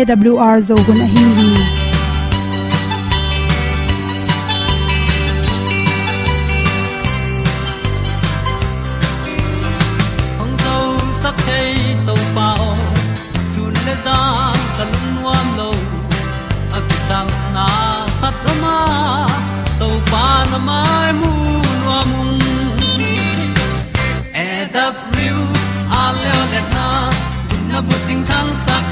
awr zo gun a hin hi hong zo sak chei to pao sun le za ta lun nuam lo a ki sam na khat o ma to pa na mai mu nuam e da a le na gun na bu tin kan sak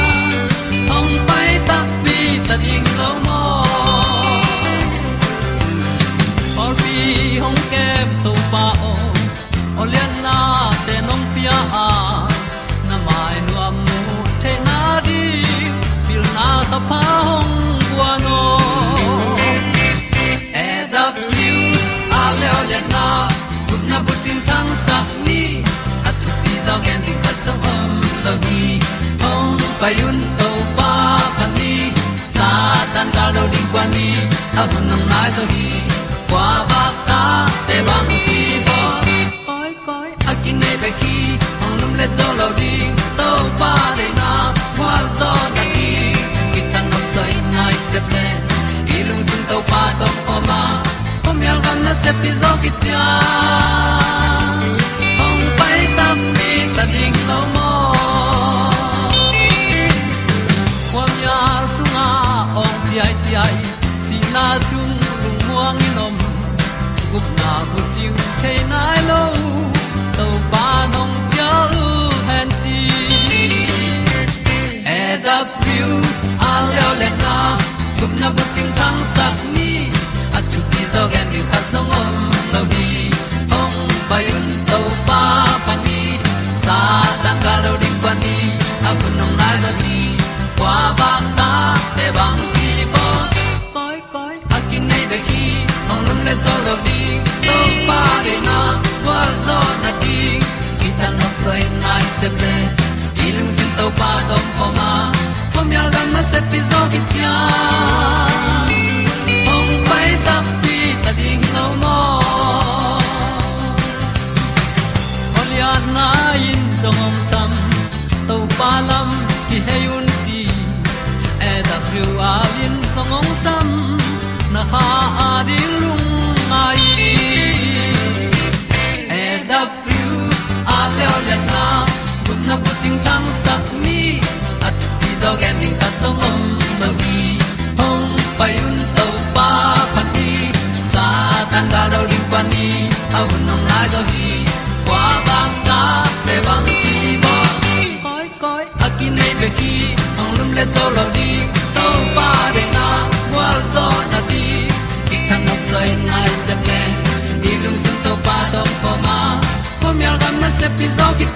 payun to pa pa ni sa tan da do di kwa ni. A bu nang mai zo hi kwa ba ta te bang ki bo koi koi a kin nei be ki hong lum le zo lo di to pa de na. Kwa zo na ki ki tan nam sai nai se ple lung sun to pa to pa ma. Pom yal gam na se pi zo ki ta hong pai ta mi ta ding lo mo na chung lung muang ni nom gup na bu chiu the nai lo to pa nong pia lu han ti e da piu a leo le na gup na bu se ple ilung sin to pa tom poma ma. Pom yal gam na se pi zo ki tia hong pai ta pi ta ding lo mo Olian na in song om sam to pa lam ki hay un ti e da thru a in song om sam na ha a zo ta song om ma gi hong pai un to pa pa đi sa tan da do ri đi ni au nong lai do gi kwa ba ta pe bang ti ba koi koi a ki nei pe ki ong lum le zo lo di to pa de na wa zo na ti. Ki kan nok sai nai se ple ni lung sun to pa do pa ma. Hôm mi al gam na se pi zo ki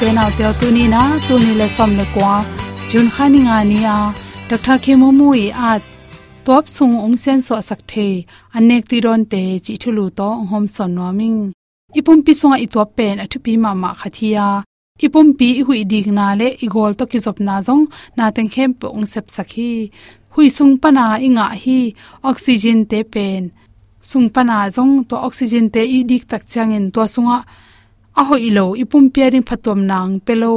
te na te tu ni na tu ni le som le kwa jun khani nga ni a dr ke mo mu i a top sung ong sen so sak the anek ti ron te chi thulu to hom son no ming ipum pi songa i top pen athu pi ma ma khathia ipum pi hui dik na le igol to ki zop na zong na teng khem pe ong sep sakhi hui sung pana inga hi oxygen te pen sung pana zong to oxygen te i dik tak changin to sunga a hoi lo ipum piaring phatom nang pelo.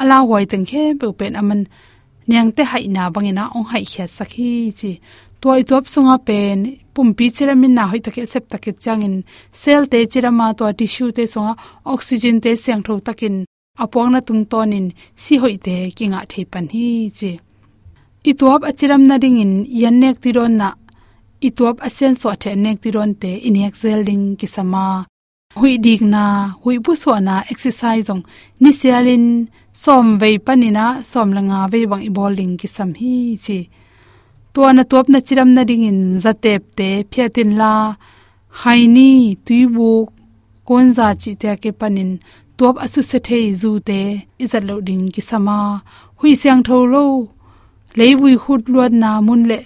Ala wai teng khe pe pen aman. Nyang te hai na bangina ong hai khya sakhi chi. Toy top sunga pen pum pi chira min na hoi take sep take changin. Cell te chira ma to tissue te sunga, oxygen te seng tho takin. Apong na tung tonin, si hoi te kinga thei pan hi chi. Ituap achiram na ding in yannek tiron na. Ituap asen so the nek tiron te inek zelding kisama hui dik na hui bu so na exercise ong ni sialin som ve panina, som langa ve bang i bowling ki sam hi chi. To na top na chiram na ding in zatep te phiatin la, haini tuibu konza chi te ke panin. Top asu se the zu te izat lo ding ki sama hui siang tho lo leibui hut luat na mun le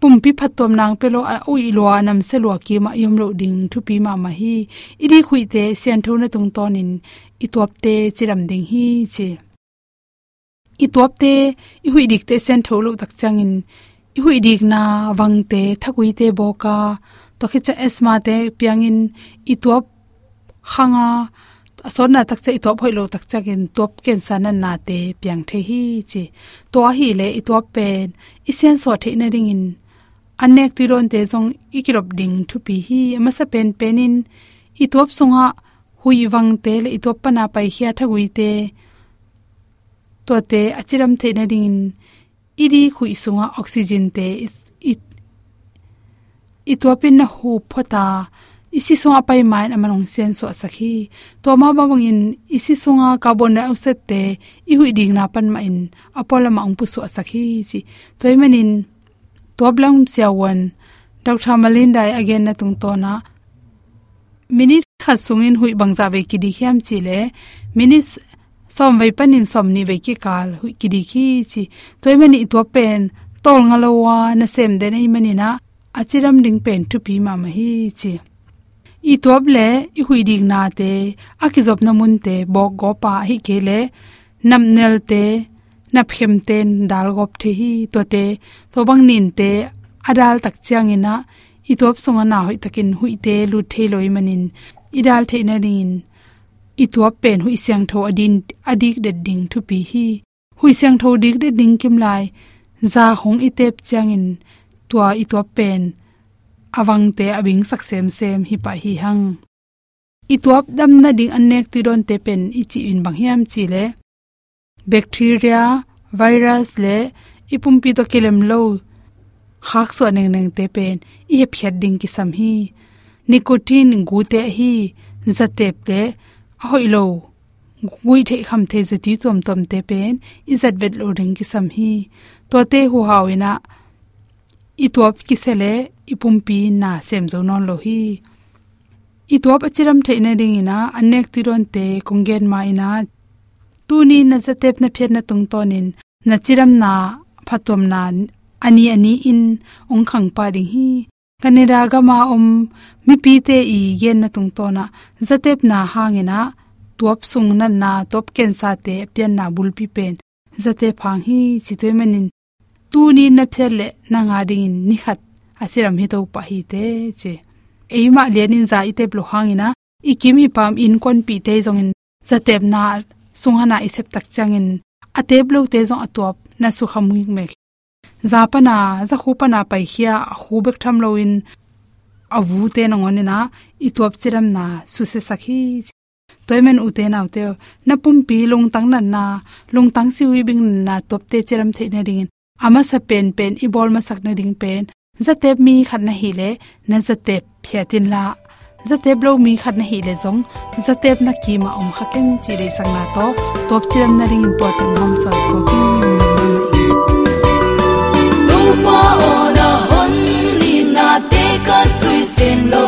pumpi phatom nang pelo a ui lo anam se lo ki ma yom lo ding thu pi ma ma hi. Idi khui te sian tho na tung ton in i top te chiram ding hi chi. I top te i hui dik te sen tho lo tak chang in. I hui dik na wang te thakui te boka to khi cha esma te piang in. I top khanga ason na tak che i top hoi lo tak chagin top ken san na te piang the hi chi. To hi le i top pen. I sen so the na ring in anek ti ron te jong ikirop ding thu pi hi ama sa pen penin i top sunga hui wang te, le i top pana pai hia thagui te to te, achiram the na ding iri khui sunga oxygen te i pin na hu phota, isi sunga pai mai amanong sen so sakhi to ma ba bangin isi sunga carbon dioxide te i hui ding na pan ma in, apola ma ong pu so sakhi si toy manin toblam siawan. Dr malinda again na tung to na minute kha sungin hui bangza ve ki di hiam chi le minute som vai panin som ni ve ki kal hui ki di khi chi. Toy mani to pen, tol ngalowa na sem de nei mani na. Achiram ding pen tu pi ma ma hi chi. I top le, i hui ding na te. Akizop na mun te, bok go pa hi ke le. Nam nel te na phem ten dal gop the hi to te, to bang nin te adal tak chiang ina, i top songa na hoi takin hui te lu the loi manin. Idal the na rin i top pen hui siang tho adin, adik de ding thu pi hi. Hui siang tho dik de ding kim lai. Za hong i tep chiang in. Tua i top pen. Awang te abing sak sem sem hi pa hi hang. I top dam na ding anek tu don te pen i chi in bang hiam chi le bacteria, virus le ipumpi to kelem lo khak so neng neng te pen. I he ding ki sam hi. Nicotine gu te hi. Zatep te hoi lo. Gui the kham the zati tom tom te pen. Izat zat vet lo ring ki sam hi. To te hu hawina e i top ki sele ipumpi na sem zo non lo hi. I top achiram theina ding e ina anek tiron te kongen ma e ina tuni na zatep na phet na tung tonin. Na chiram na phatom na ani ani in ong khang pa ding hi. Kanira ga ma om mi pi te i gen na tung to na zatep na hangena top sung na na top ken sa te pian na bul pi pen. Zate phang hi chitoi manin. Tu ni na phele na nga ding in ni khat. Asiram hi to pa hi te che. Eima lenin za ite blo hangina ikimi pam in kon pi te jong zatep na sungana isep tak changin. Atep lo te jong atop na su khamui mek. Zapana za khupana pai khia khubek tham loin avu te na ngone na itop chiram na su se sakhi toimen ute na te na pum pi long tang na na long tang si wi bing na top te chiram the na ring ama sa pen pen, i bol ma sak na ring pen. Zatep mi khat na hi le, na zatep phiatin la zatep lo mi khat na hi le zong. Zatep na ki ma om khaken chi le sang na to. Top chiram na ring important hom so so tu pa ona hon ni na te ka sui sen lo.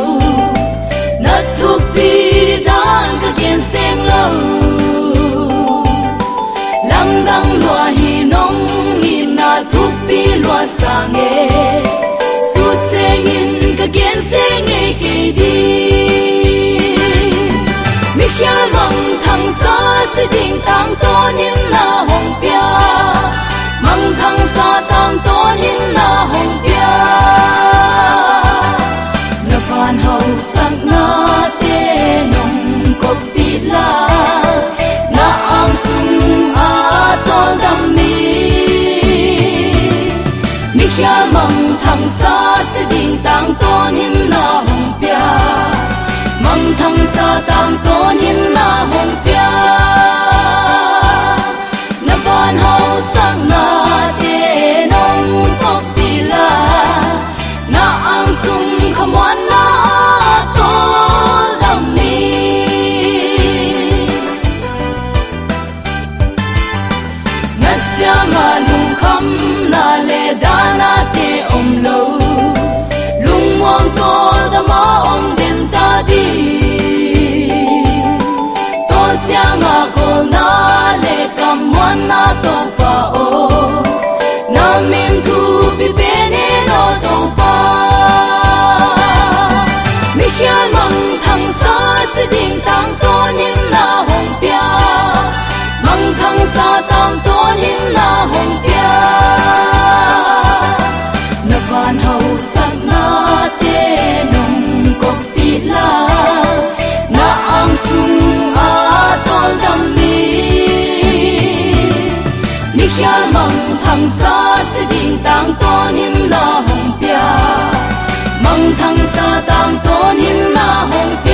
Na tu pi dan ka ken sen lo. Lam dang lo hi nong hi na tu pi lo sang e kiến sẽ ngày sen đi, mi khia mong thăng xa sẽ tình tăng to in là hồng pia. Mong thăng xa tăng to nhìn là hồng pia. Nó còn hậu sang na tê nồng cột bít la. Kam mon na to pa o na thu pi pe ne no mi mang thang sa se tang ton him la hong pia. Mang thang sa tang ton him la hong pia.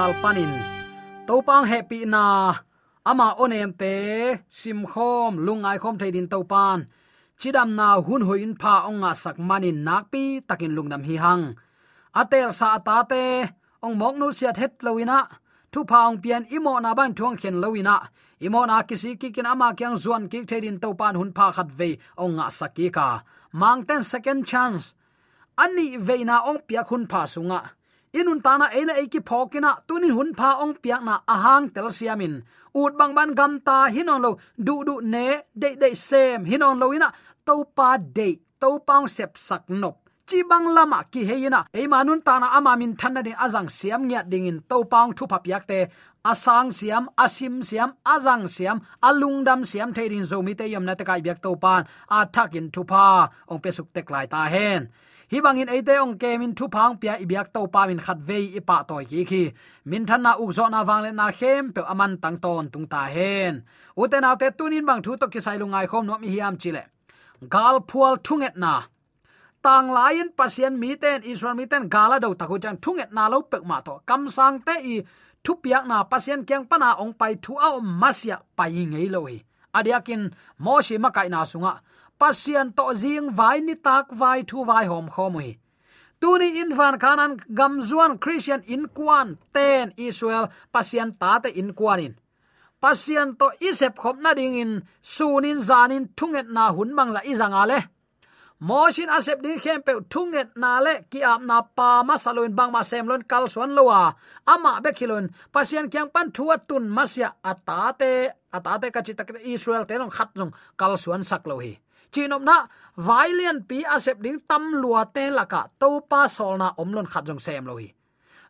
Kal panin topang happy na. Ama onem te sim khom, lungai khom theidin to pan chidam na hun hoin pha onga sak manin nakpi takin lungnam hi hang. Atel sa ta te, ong mok nu siat het loina thu paung pian imo na ban thuang khen loina imo na kisi kikin ama kyang zuan ki thedin to pan hun pha khat ve ong nga saki mang ten second chance. Ani veina ong pia khun pha sunga inun tana eina eki phokina, tunin hun pha ong piak na ahang tel siamin. Ut bang ban gam ta hinon lo, du du ne de de sem hinon lo ina to pa de to paung sep sak nop. Chi bang lama ki heina e manun tana ama min thanna ding azang siam ngia ding in to paung thu phap piak te, asang siam, asim siam, azang siam alungdam siam theirin zomi te yam na te kai byak to pan a thakin thu pha. Ong pesuk tek lai ta hen hi bangin eite ong kemin thu phang pia ibyak to pa min khat vei ipa toy ki khi min than na uk zo na wang le na khem pe aman tang ton tung ta hen. Uten autte tunin bang thu to ki sai lungai khom no mi hiam chile. Gal phual thunget na. Tang lain pasien mi ten israel mi ten gala do taku chang thunget na lo pe ma to. Kam sang te i thu piak na pasien kyang pana ong pai thu a masya pai ngei lo hi. Adiakin mo shi makai na sunga pasien to jing vai ni tak vai thu vai hom khomui tuni in van kanan gam zuan christian in kwan ten israel, pasien ta te in kwanin pasien to isep khop na ding in, sunin zanin thunget na hun mang la izanga le moshin asep ding khem pe thunget na le, ki ap na pa ma saloin bang ma sem lon kal suan lowa. Ama be khilon pasien kyang pan thua tun masya atate atate ka chi tak israel te long khat jong kal suan sak lo hi chinom na vailian pi asep ding tam lua te laka to pa sol na omlon khat jong sem lohi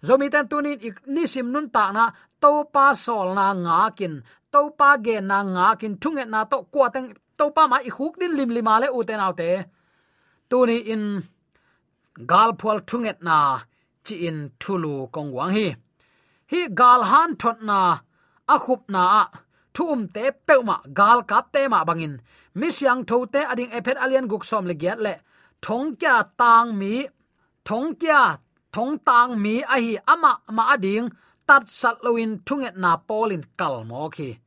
zomi ten tunin ni sim nun ta na to pa sol na nga kin to pa ge na nga kin, thunget na to kwa teng to pa ma i huk din lim lima le u te tuni in gal phol thunget na chi in thulu kong wang hi. Hi gal han thot na a khup thum te peuma gal kap te ma bangin. Mi siang tho te ading ephet alien guk som le giat le. Thong kya tang mi, thong kya thong tang mi a hi ama ma ading, tat sat loin thunget na polin kal mo khi.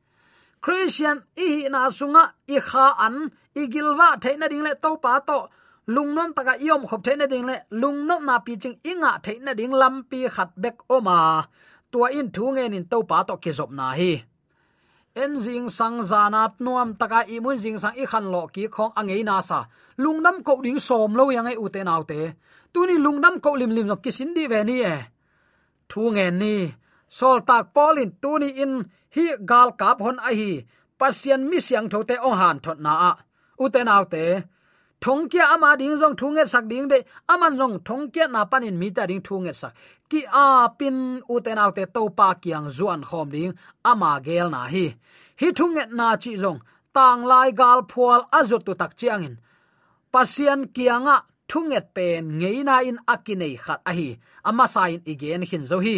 Christian, i na sunga, i kha an, i gilwa theina ding le, to pa to. Lungnom taka yom khop theina ding le lungnom na pi ching inga theina ding lampi khat bek oma. Tua in thu nge nin to pa to ki zop na hi enzing sang zanat nuam taka i mun jing sang i khan lo ki khong angei na sa. Lungnam ko ding som lo yang ai u te nau te. Tu lungnam ko lim lim no kisin di ve ni e. Thu nge ni. Sol tak polin tuni in hi gal kap hon a hi. Pasian mi siang tho te ong han thot na a. U te te thong kia ama ding jong thu nge sak ding de aman jong thong kia na panin mi ta ding thu nge sak. Ki a pin u te nau te to pa kiang zuan khom ding, ama gel na hi. Hi thu nge na chi jong tang lai gal phual azut tu tak chiangin pasian kianga thunget pen ngeina in akinei khat a hi, ama sain igen hin zo hi.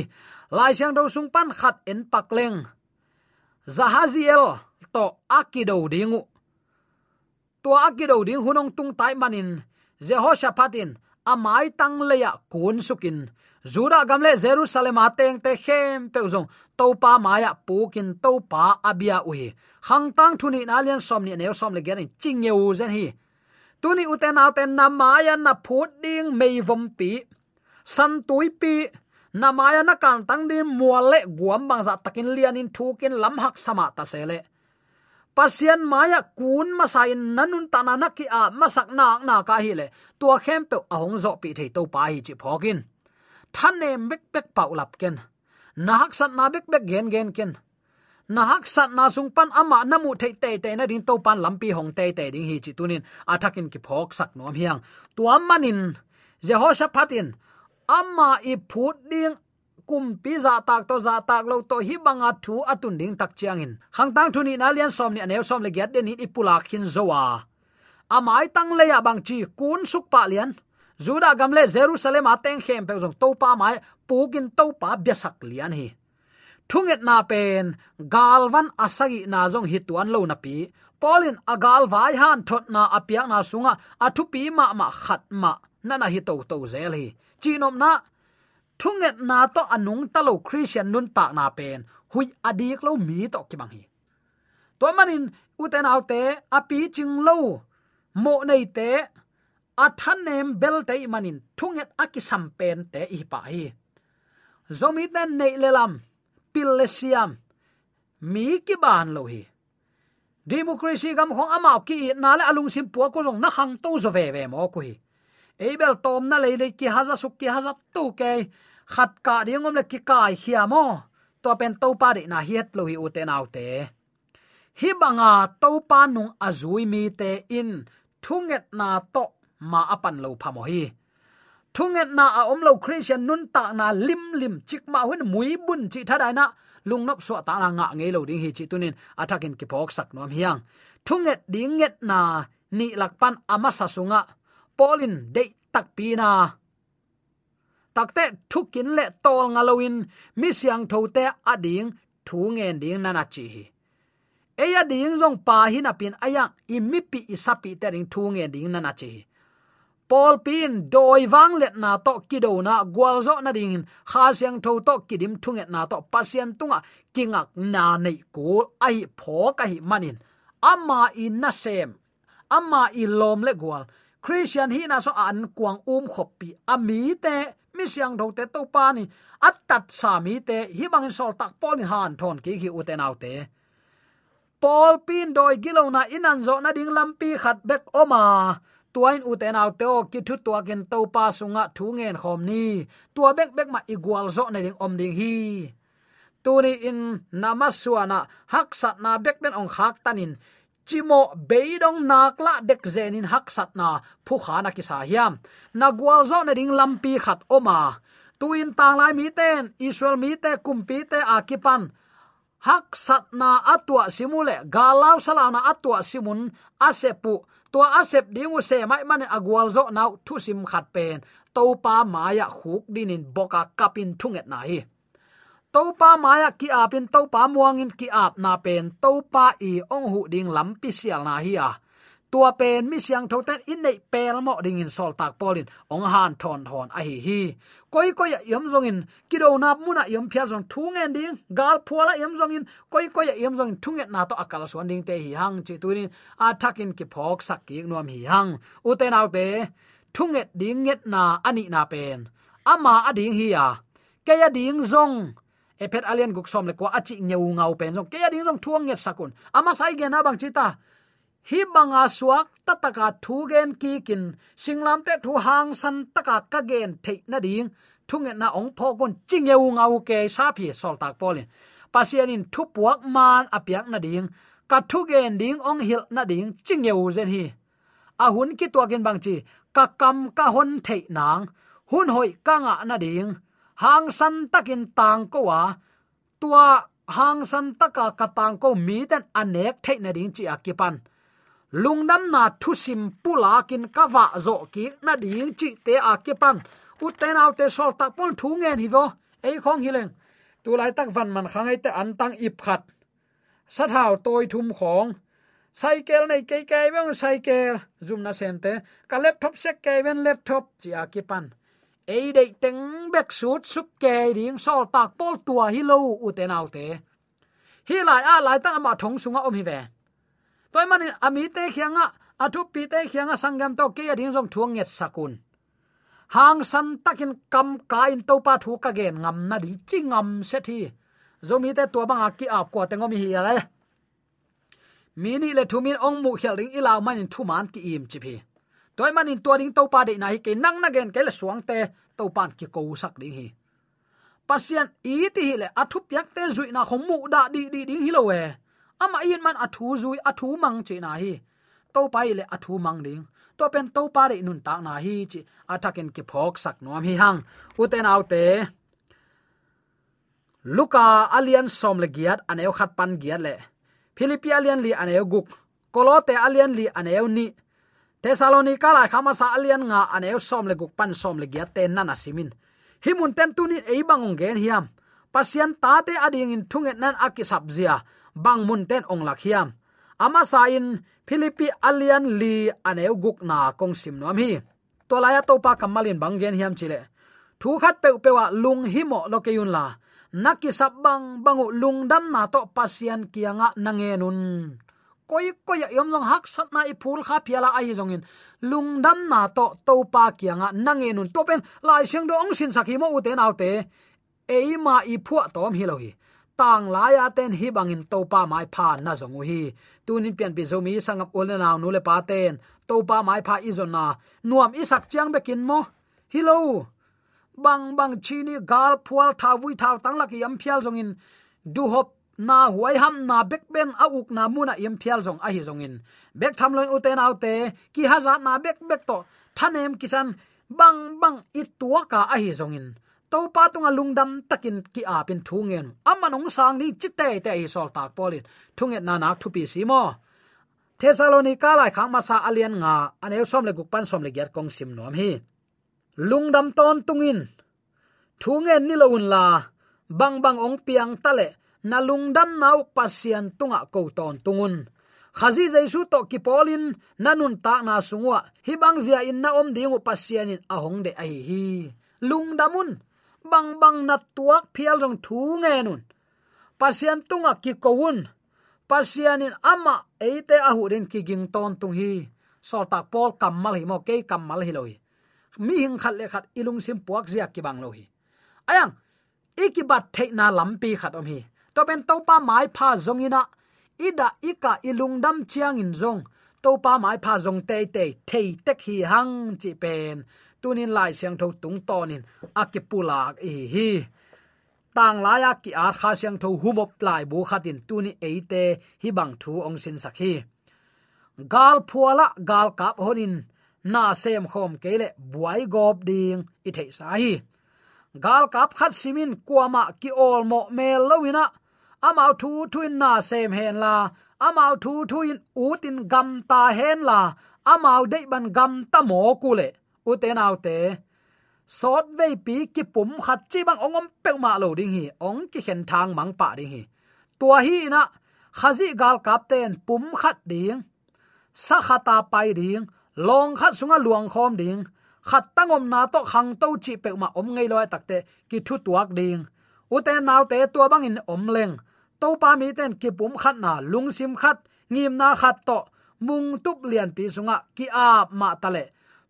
Lai siang do sung pan khat en pakleng zahaziel to akido dingu to akido ding hunong tung tai manin jehoshaphatin amai tang leya kun sukin zura gamle jerusalem ateng te khem peuzong topa maya pukin topa abia uhi hang tang thuni nalian somni neo ni ne som le gen ching zen hi. Tuni uten aten na maya na phut ding mei vom pi san tui pi na maya na kan tang din muale guam bang za takin lian in thukin lam hak sama ta sele pasian maya kun masain nanun tanana ki a masak nak na ka hi le. Tua khem pe ahong zo pi thei to pa hi chi phokin than ne bek bek pau lap ken. Na hak sat na bek bek gen gen ken. Na hak sat na sung pan ama na mu thei te te na din to pan lampi hong te te ding hi chi tunin athakin ki phok sak nom hiang. Tua manin jehoshaphatin. Ama i phut ding kum pi za tak to za tak lo to hi banga thu atun ding tak chiang in khang tang thu ni na lian som ni anew som le get den i ipula khin zowa amai tang le ya bang chi kun suk pa lian. Juda gamle jerusalem ateng khem pe jong to pa mai pukin to pa biasak lian hi. Thunget na pen galwan asagi na jong hi tuan lo na pi. Polin agal vai han thot na apiang na sunga athu pi ma ma khat ma, na na hi to to zel hi. Chinom na thunget na to anung talo christian nun ta na pen. Hui adik lo mi to ki bang hi. To manin, uten autte, api ching lo. Mo nei te, athan nem bel te manin. Thunget akisam pen te i pa hi. Zomi ten nei lelam pilesiam mi ki ban lo hi. Democracy gam khong ama ki na le alung sim pu ko jong na hang to zo ve ve mo ko hi. Ebel tom na le le ki haza suk ki haza tu ke khat ka dingom le ki kai khia mo. To pen to pa de na hiet lo hi u te nau te. Hi banga to pa nung azui mi te in. Thunget na to ma apan lo phamo hi. Thunget na a omlo christian nun ta na lim lim chik ma hun mui bun chi thadai na. Lungnop so ta na nga ngei lo ding hi chi tunin. Atakin ki phok sak nom hiang. Thunget ding nget na ni lakpan ama sasunga polin de tak pi na takte thukin le tol ngaloin mi siang thote ading thu ngen ding nana chi hi. Eya ding jong pa hi na pin imi pi isapi te ring thu ngen ding nana chi Paul pin doi wang let na to kido na, gwal zo na ding, kha siang tho to kidim thunget na to pasien tunga kingak na nei ko ai pho ka hi manin. Ama in na sem ama i lom le gwal. Christian hi na so an kuang um khopi ami te mi siang tho te to pa ni at tat sa mi te hi bang sol tak pol han thon ki hi uten autte Paul pin doi gilona inan zo na ding lampi khat bek oma tuain uten au teo ki thu tua gen to pa sunga thu ngen khom ni tua bek bek ma igual zo na ding om ding hi tu ni in namaswana haksat na bek ben ong khak tanin chimo beidong nakla dek zenin hak sat na phu khana ki sa hiam. Na gwal zo na ding lampi khat oma. Tuin tang lai mi ten israel mi te, kumpi te akipan. Hak sat na atwa simule galau salana atwa simun, asepu. Tua asep dingu se mai man agwal zo nau thu sim khat pen. Topa maya khuk dinin boka kapin thunget na hi topa maya ki apin topa muangin ki ap na pen topa i ong hu ding lam pi sial na hi a. Tua pen mi siang tho ten in nei pel mo ding in sol tak polin. Ong han thon thon a hi hi. Koi koi yam zong in. Kido na muna yam phial zong thung en ding. Gal phuala yam zong in. Koi koi yam zong thung et na to akal suan ding te hi hang chi tuin a thakin ki phok sak ki nuam hi hang. U te nau te thung et ding nget na ani na pen. Ama ading hi ya ke ya ding zong epet alien guk som le kwa achi nyeu ngau pen jong ke ading ding thuang nget sakun. Ama sai ge na bang chita hi banga suak tataka thu gen ki kin. Singlam te thu hang san, taka ka gen the na ding. Thunge na ong pho kon chingeu ngau ke sa phi sol tak polin pasian in thu puak man apiak na ding. Ka thu gen ding ong hil na ding chingeu zen hi. A hun ki to gen bang chi, ka kam ka hon thei nang. Hun hoi ka nga na ding hang san takin tang ko wa. Tua hang san taka ka tang ko mi den anek thei na ding chi akipan lungnam na thu sim pula kin kawa zo ki na ding chi te akipan ke pan. U te nau te sol tak pon thu ngen hi vo. Ei khong hi leng. Tu lai tak van man khang ai te an tang ip khat. Sát hào tôi thum khong. Cycle này cây cây với cycle. Zoom na sen te. Ka laptop se cây ben laptop chi akipan ei dei teng bek suit suk ke ding sol tak pol tua hi lo u te nau te hi lai a lai ta ma thong sunga om hi ve toy man ami à, te khianga athu à, pi te khianga sangam to ke ading jong thuang nget sakun hang san takin kam ka in to pa thu ka gen ngam na ding chi ngam se thi zomi te to banga ki ap ko te ngomi hi ale mini le thumin ong mu khel ding ilaw man in thu man ki im chi phi toy manin to ding to pa de na hi ke nang na gen ke le suang te to pan ki ko sak ding hi pasien i ti hi le athu pyak te zui na khom mu da di di ding hi lo we ama in man athu zui athu mang che na hi to pai le athu mang ding to pen to pa re nun ta na hi chi ataken ki phok sak nom hi hang uten autte luka alian som le giat aneo khat pan giat le philippi alian li aneo guk kolote alian li aneo ni thessalonica la khama sa alian nga aneu som le guk pan som le giat te nana simin. Himun ten tunin ei bangong gen hiam. Pasian ta te ading in thunget nan akisap zia. Bang mun ten ong lakhiam ama sa in philippi alian li aneu guk na kong sim nom hi. To laya to pa kamalin bang gen hiam chile. Thu khat pe pewa lung hi mo lo ke yun la. Nakisap bang bangu lung dam na to pasian kianga nangenun koi koi yom long hak sat na i phul kha phiala ai jong in lung dam na to to pa kianga nangenun to pen lai sing do ong sin sakhi mo u te. Nau te eima i phua tom hi lo hi. Tang laya ten hi bangin to pa mai pha na zong hi. Tunin pian pi zomi sangap ol na nu le pa ten. To pa mai pha izona nuam isak chiang bekin mo. Hilo bang bang chini gal phual thavui thaw tang laki yam phial jong in du hop na huai ham na bek ben a uk na muna yem phial zong a hi zong in. Bek tham loin uten autte ki haza na bek bek to. Thanem kisan bang bang it tua ka a hi zong in. To pa tunga lungdam takin ki a pin thungen amma nong sang ni chitte te hi sol tak polin. Thunget na na thu pi si mo. Thessalonica lai khang ma sa alian nga. Aneu som le guk pan som le gyat kong sim nom hi. Lungdam ton tungin thungen ni lo un la. Bang bang ong piang tale na lungdam nau pasian tunga ko ton tungun. Khazi jaisu to ki polin nanun ta na sungwa hi bang zia in na om dingu pasian in ahong de ai hi. Lungdamun, bang bang na tuak phial rong thu nge nun. Pasian tunga ki kowun. Pasianin ama eite ahu den ki ging ton tung hi. So pol kamal hi mo ke kamal hi loi. Mi hing khat le khat ilung sim puak zia ki bang lo hi. Ayang ikibat the na lampi khat om hi to pen to pa mai pha zongina ida ika ilung dam chiang in zong. To pa mai pha zong te te thei tek hi hang chi pen. Tunin lai siang tho tung tonin. Akipulak e hi. Tang la ya ki ar kha siang tho humop plai bu khatin tuni eite hi bang thu ong sin sakhi gal phuala, gal kap honin. Na sem khom kele buai gop ding i thei sa hi. Gal kap khat simin kuama ki ol mo mel lowina amau thu thuin na sem hen la. Amau thu thuin utin gam ta hen la. Amau dei ban gam ta mo kule uten autte sot ve pi ki pum khat chi bang ongom pe ma lo ding hi. Ong ki khen thang mang pa ding hi. Tua hi na. Khazi gal kap ten pum khat ding. Sa khata pai ding. Long khat sunga luang khom ding. Khat tangom na to khang to chi pe ma om ngei loi takte ki thu tuak ding. Uten naw te tua bang in om leng to pa mi ten ki pum khat na lung sim khat, ngim na khat to, mung tup lian pi sunga, ki a ma tale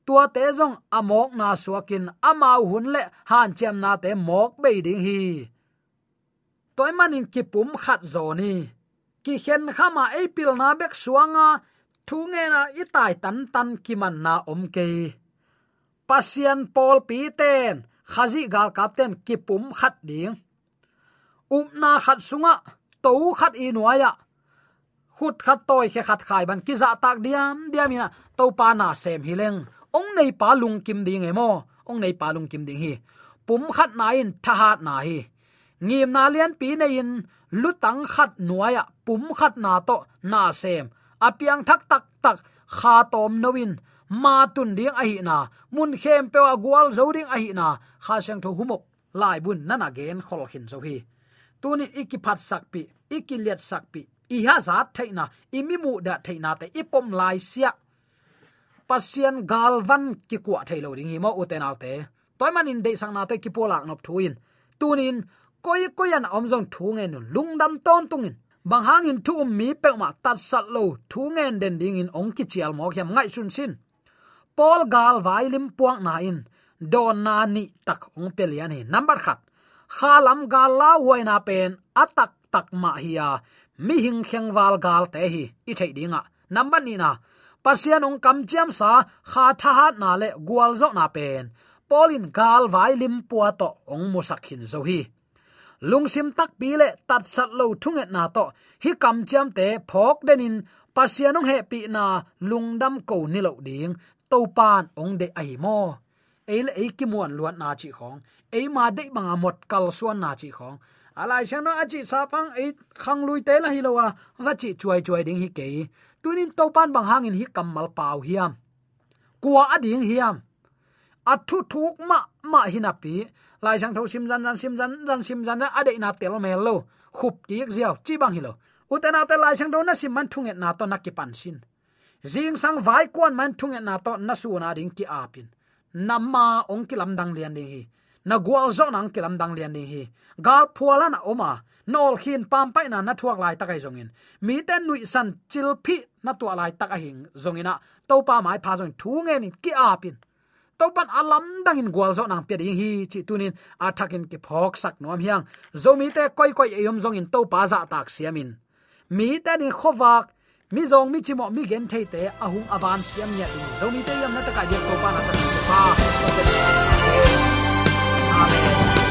tua te zong amok na suakin amau hun le, han chem na te mok be ding hi. Toy manin ki pum khat zo ni. Ki khen khama e pil na bek suanga, thu nge na itai tan tan ki man na om ke. Pasian pol pi ten khazi gal kapten ki pum khat ding up na khat sunga to khat i nuaya khut khat toy khe khat khai ban ki za tak diam, diamina to pa na sem hileng. Ong nei pa lung kim ding emo, ong nei pa lung kim ding hi. Pum khat na in, tha hat na hi. Ngim na lian pi nei in, lutang khat nuaya pum khat na to, na sem. Apiang thak tak tak, kha tom nowin. Ma tun ding ahi na, mun khem pe wa gwal zo ding a na. Kha sang tho humok, lai bun nana gen khol khin zo hi tuni ikiphat sakpi ikiliat sakpi. I ha zat thaina imi mu da thaina te ipom lai sia. Pasien galvan ki kwa thailo ding hi mo uten alte toy man in de sang na te ki polak nop thuin. Tunin, koi koyan omjong thu ngen lungdam ton tungin. Bang hangin thu um mi pe ma tat sat lo thungen den ding in ong ki chial mo khem ngai sun sin. Pol gal vai lim puang na in. Don na ni tak ong pelian hi. Number khat. Khalam gal la na pen atak tak ma hiya mi hing kheng wal gal te hi i thei dinga number ni na pasian ong kam chiam sa kha tha hat na le gwal zo na pen polin gal vai lim puwa to ong mo sakhin zo hi lungsim tak pi le tat sat lo thunget na to hi kam chiam te phok denin pasianong he pi na lungdam ko ni lo ding to pan ong de ai mo eile ei ki muan luan na chi khong ei ma de banga mot kal suan na chi khong alai sang no achi sa pang ei khang lui te la hi lo wa chi chuai chuai ding hi ke tunin to pan bang hangin hi kamal pau hiam. Kwa ading hiam. Athu thuk ma ma hina pi lai sang tho sim jan jan sim jan jan sim jan ade na tel mel lo khup ki ziaw chi bang hi lo utena te lai sang do na sim man thunget na to na ki pan sin jing sang vai kwan man thunget na to na su na ding ki apin nama ong kilam dang lian ni hi. Na gwal zo nang kilam dang lian ni hi. Gal phuala na oma. Nol khin pam pai na na thuak lai takai zongin mi ten nui san chil phi na tu lai tak a hing zongina to pa mai pha zong thu nge ni ki a pin to pan alam dang in gwal zo nang pe ding hi chi tunin a thakin ki phok sak nom hiang. Zo mi te koi koi e yom zong in to pa za tak siamin mi ten in khowak mi zong, mi chimo mi gen thei te ahung avan siam nya ding zo mi te yam na ta ka ye to pa na ta pa. Amen.